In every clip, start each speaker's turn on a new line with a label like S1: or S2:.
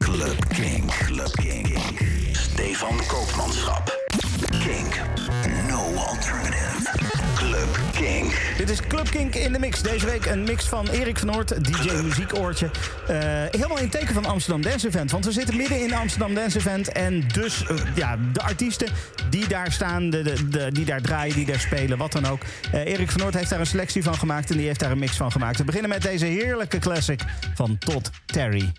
S1: Club King. Club King. Stefan Koopmanschap. Kink. No alternative. Club King.
S2: Dit is Club Kink in de mix. Deze week een mix van Erik van Noort, DJ Muziekoortje. Eh, helemaal in teken van Amsterdam Dance Event. Want we zitten midden in Amsterdam Dance Event. En dus eh, ja, de artiesten die daar staan, de, de, die daar draaien, die daar spelen, wat dan ook. Eh, Erik van Noort heeft daar een selectie van gemaakt en die heeft daar een mix van gemaakt. We beginnen met deze heerlijke classic van Todd Terry.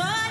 S2: What?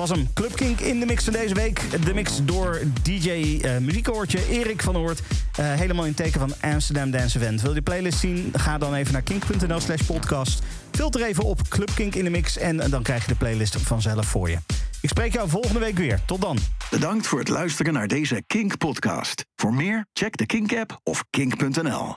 S2: Was hem. Club Kink in de mix van deze week. De mix door DJ uh, Muziekoortje Erik van Oort. Uh, helemaal in teken van Amsterdam Dance Event. Wil je de playlist zien? Ga dan even naar kink.nl slash podcast. Filter even op Club Kink in de mix en dan krijg je de playlist vanzelf voor je. Ik spreek jou volgende week weer. Tot dan.
S1: Bedankt voor het luisteren naar deze Kink podcast. Voor meer, check de Kink app of kink.nl.